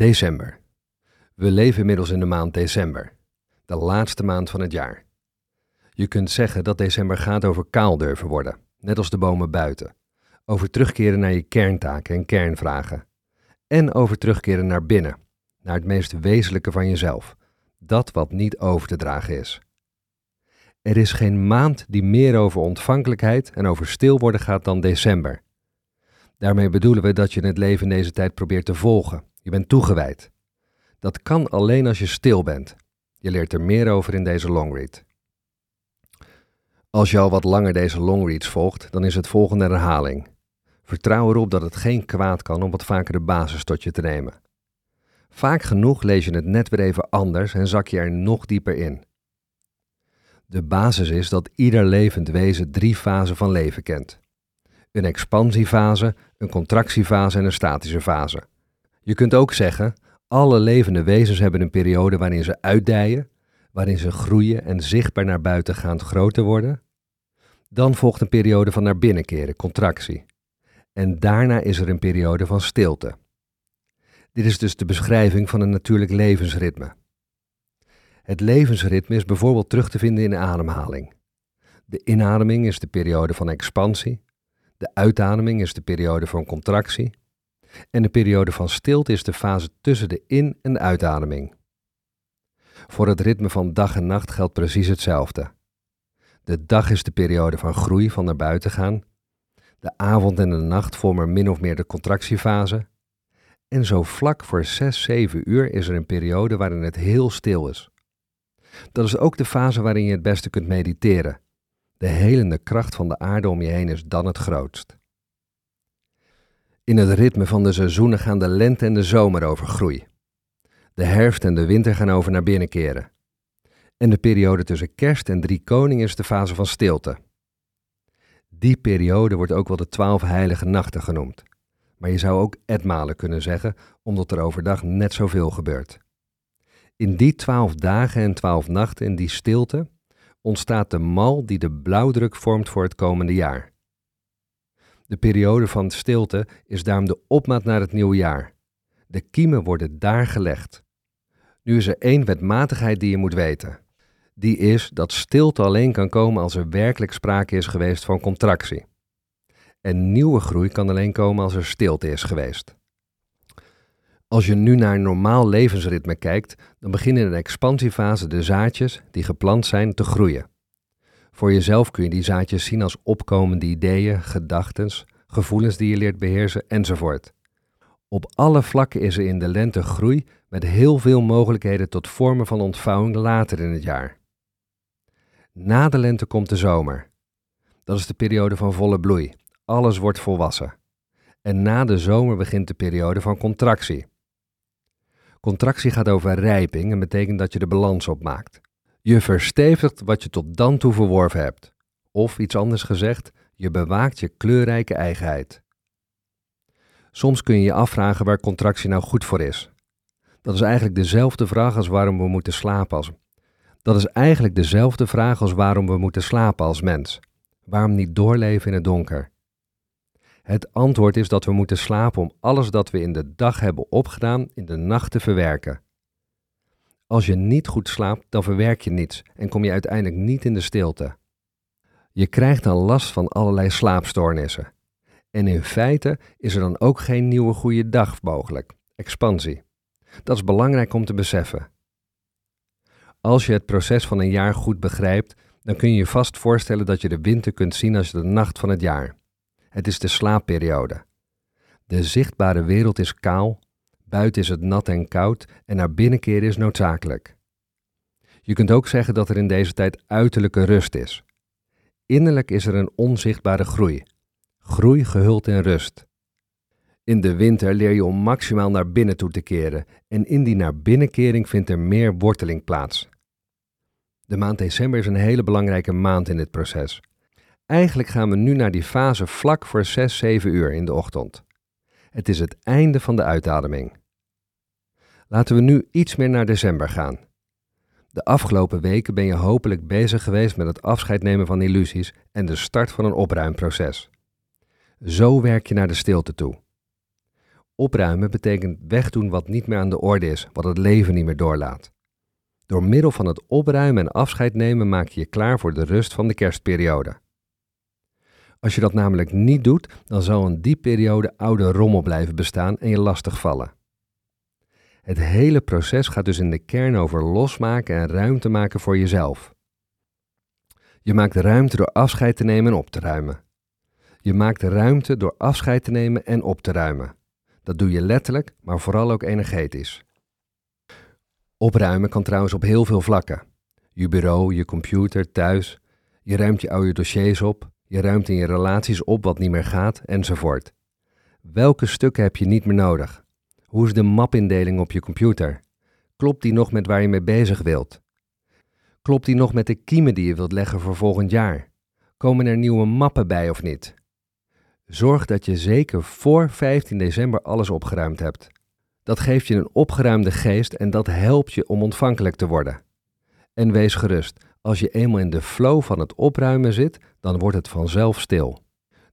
December. We leven inmiddels in de maand december, de laatste maand van het jaar. Je kunt zeggen dat december gaat over kaal durven worden, net als de bomen buiten. Over terugkeren naar je kerntaken en kernvragen. En over terugkeren naar binnen, naar het meest wezenlijke van jezelf, dat wat niet over te dragen is. Er is geen maand die meer over ontvankelijkheid en over stil worden gaat dan december. Daarmee bedoelen we dat je het leven in deze tijd probeert te volgen. Je bent toegewijd. Dat kan alleen als je stil bent. Je leert er meer over in deze longread. Als je al wat langer deze longreads volgt, dan is het volgende herhaling. Vertrouw erop dat het geen kwaad kan om wat vaker de basis tot je te nemen. Vaak genoeg lees je het net weer even anders en zak je er nog dieper in. De basis is dat ieder levend wezen drie fasen van leven kent. Een expansiefase, een contractiefase en een statische fase. Je kunt ook zeggen, alle levende wezens hebben een periode waarin ze uitdijen, waarin ze groeien en zichtbaar naar buitengaand groter worden. Dan volgt een periode van naar binnen keren, contractie. En daarna is er een periode van stilte. Dit is dus de beschrijving van een natuurlijk levensritme. Het levensritme is bijvoorbeeld terug te vinden in de ademhaling. De inademing is de periode van expansie, de uitademing is de periode van contractie en de periode van stilte is de fase tussen de in- en de uitademing. Voor het ritme van dag en nacht geldt precies hetzelfde. De dag is de periode van groei, van naar buiten gaan. De avond en de nacht vormen min of meer de contractiefase. En zo vlak voor 6, 7 uur is er een periode waarin het heel stil is. Dat is ook de fase waarin je het beste kunt mediteren. De helende kracht van de aarde om je heen is dan het grootst. In het ritme van de seizoenen gaan de lente en de zomer over groei. De herfst en de winter gaan over naar binnen keren. En de periode tussen kerst en drie koningen is de fase van stilte. Die periode wordt ook wel de twaalf heilige nachten genoemd. Maar je zou ook etmalen kunnen zeggen, omdat er overdag net zoveel gebeurt. In die twaalf dagen en twaalf nachten in die stilte ontstaat de mal die de blauwdruk vormt voor het komende jaar. De periode van stilte is daarom de opmaat naar het nieuwe jaar. De kiemen worden daar gelegd. Nu is er één wetmatigheid die je moet weten. Die is dat stilte alleen kan komen als er werkelijk sprake is geweest van contractie. En nieuwe groei kan alleen komen als er stilte is geweest. Als je nu naar een normaal levensritme kijkt, dan beginnen in de expansiefase de zaadjes die geplant zijn te groeien. Voor jezelf kun je die zaadjes zien als opkomende ideeën, gedachten, gevoelens die je leert beheersen enzovoort. Op alle vlakken is er in de lente groei met heel veel mogelijkheden tot vormen van ontvouwing later in het jaar. Na de lente komt de zomer. Dat is de periode van volle bloei. Alles wordt volwassen. En na de zomer begint de periode van contractie. Contractie gaat over rijping en betekent dat je de balans opmaakt. Je verstevigt wat je tot dan toe verworven hebt. Of iets anders gezegd, je bewaakt je kleurrijke eigenheid. Soms kun je je afvragen waar contractie nou goed voor is. Dat is eigenlijk dezelfde vraag als waarom we moeten slapen als. Dat is eigenlijk dezelfde vraag als waarom we moeten slapen als mens. Waarom niet doorleven in het donker? Het antwoord is dat we moeten slapen om alles dat we in de dag hebben opgedaan in de nacht te verwerken. Als je niet goed slaapt, dan verwerk je niets en kom je uiteindelijk niet in de stilte. Je krijgt dan last van allerlei slaapstoornissen. En in feite is er dan ook geen nieuwe goede dag mogelijk, expansie. Dat is belangrijk om te beseffen. Als je het proces van een jaar goed begrijpt, dan kun je je vast voorstellen dat je de winter kunt zien als de nacht van het jaar. Het is de slaapperiode. De zichtbare wereld is kaal, buiten is het nat en koud en naar binnen keren is noodzakelijk. Je kunt ook zeggen dat er in deze tijd uiterlijke rust is. Innerlijk is er een onzichtbare groei. Groei gehuld in rust. In de winter leer je om maximaal naar binnen toe te keren en in die naar binnenkering vindt er meer worteling plaats. De maand december is een hele belangrijke maand in dit proces. Eigenlijk gaan we nu naar die fase vlak voor 6, 7 uur in de ochtend. Het is het einde van de uitademing. Laten we nu iets meer naar december gaan. De afgelopen weken ben je hopelijk bezig geweest met het afscheid nemen van illusies en de start van een opruimproces. Zo werk je naar de stilte toe. Opruimen betekent wegdoen wat niet meer aan de orde is, wat het leven niet meer doorlaat. Door middel van het opruimen en afscheid nemen maak je je klaar voor de rust van de kerstperiode. Als je dat namelijk niet doet, dan zal in die periode oude rommel blijven bestaan en je lastig vallen. Het hele proces gaat dus in de kern over losmaken en ruimte maken voor jezelf. Je maakt ruimte door afscheid te nemen en op te ruimen. Je maakt ruimte door afscheid te nemen en op te ruimen. Dat doe je letterlijk, maar vooral ook energetisch. Opruimen kan trouwens op heel veel vlakken. Je bureau, je computer, thuis. Je ruimt je oude dossiers op. Je ruimt in je relaties op wat niet meer gaat, enzovoort. Welke stukken heb je niet meer nodig? Hoe is de mapindeling op je computer? Klopt die nog met waar je mee bezig wilt? Klopt die nog met de kiemen die je wilt leggen voor volgend jaar? Komen er nieuwe mappen bij of niet? Zorg dat je zeker voor 15 december alles opgeruimd hebt. Dat geeft je een opgeruimde geest en dat helpt je om ontvankelijk te worden. En wees gerust, als je eenmaal in de flow van het opruimen zit, dan wordt het vanzelf stil.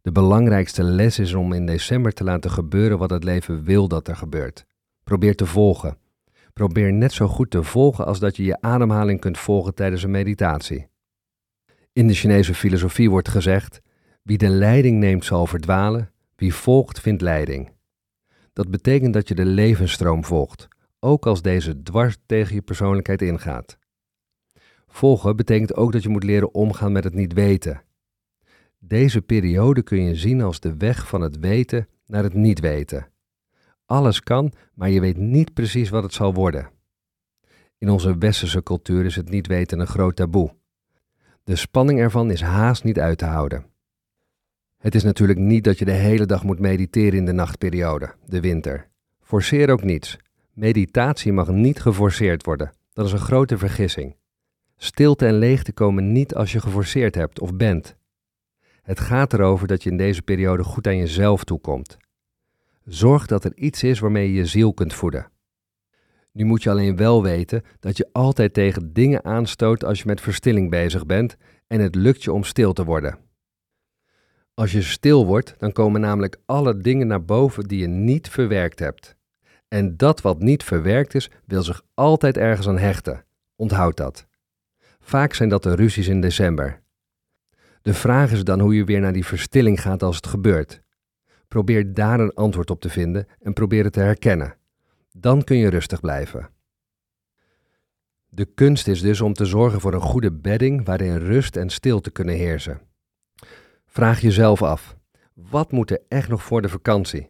De belangrijkste les is om in december te laten gebeuren wat het leven wil dat er gebeurt. Probeer te volgen. Probeer net zo goed te volgen als dat je je ademhaling kunt volgen tijdens een meditatie. In de Chinese filosofie wordt gezegd: wie de leiding neemt zal verdwalen, wie volgt vindt leiding. Dat betekent dat je de levensstroom volgt, ook als deze dwars tegen je persoonlijkheid ingaat. Volgen betekent ook dat je moet leren omgaan met het niet weten. Deze periode kun je zien als de weg van het weten naar het niet weten. Alles kan, maar je weet niet precies wat het zal worden. In onze westerse cultuur is het niet weten een groot taboe. De spanning ervan is haast niet uit te houden. Het is natuurlijk niet dat je de hele dag moet mediteren in de nachtperiode, de winter. Forceer ook niets. Meditatie mag niet geforceerd worden. Dat is een grote vergissing. Stilte en leegte komen niet als je geforceerd hebt of bent. Het gaat erover dat je in deze periode goed aan jezelf toekomt. Zorg dat er iets is waarmee je je ziel kunt voeden. Nu moet je alleen wel weten dat je altijd tegen dingen aanstoot als je met verstilling bezig bent en het lukt je om stil te worden. Als je stil wordt, dan komen namelijk alle dingen naar boven die je niet verwerkt hebt. En dat wat niet verwerkt is, wil zich altijd ergens aan hechten. Onthoud dat. Vaak zijn dat de ruzies in december. De vraag is dan hoe je weer naar die verstilling gaat als het gebeurt. Probeer daar een antwoord op te vinden en probeer het te herkennen. Dan kun je rustig blijven. De kunst is dus om te zorgen voor een goede bedding waarin rust en stilte kunnen heersen. Vraag jezelf af: wat moet er echt nog voor de vakantie?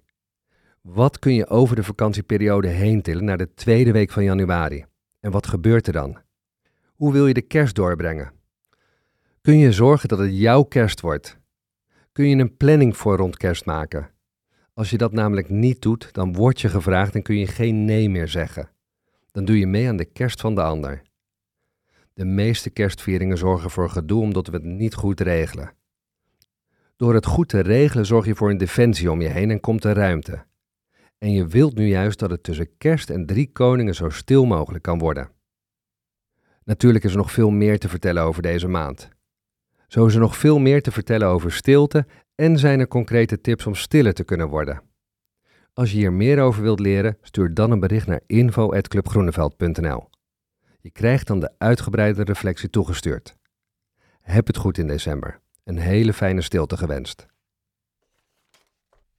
Wat kun je over de vakantieperiode heen tillen naar de tweede week van januari? En wat gebeurt er dan? Hoe wil je de kerst doorbrengen? Kun je zorgen dat het jouw kerst wordt? Kun je een planning voor rond kerst maken? Als je dat namelijk niet doet, dan word je gevraagd en kun je geen nee meer zeggen. Dan doe je mee aan de kerst van de ander. De meeste kerstvieringen zorgen voor gedoe omdat we het niet goed regelen. Door het goed te regelen zorg je voor een defensie om je heen en komt er ruimte. En je wilt nu juist dat het tussen kerst en drie koningen zo stil mogelijk kan worden. Natuurlijk is er nog veel meer te vertellen over deze maand. Zo is er nog veel meer te vertellen over stilte en zijn er concrete tips om stiller te kunnen worden. Als je hier meer over wilt leren, stuur dan een bericht naar info.clubgroeneveld.nl. Je krijgt dan de uitgebreide reflectie toegestuurd. Heb het goed in december. Een hele fijne stilte gewenst.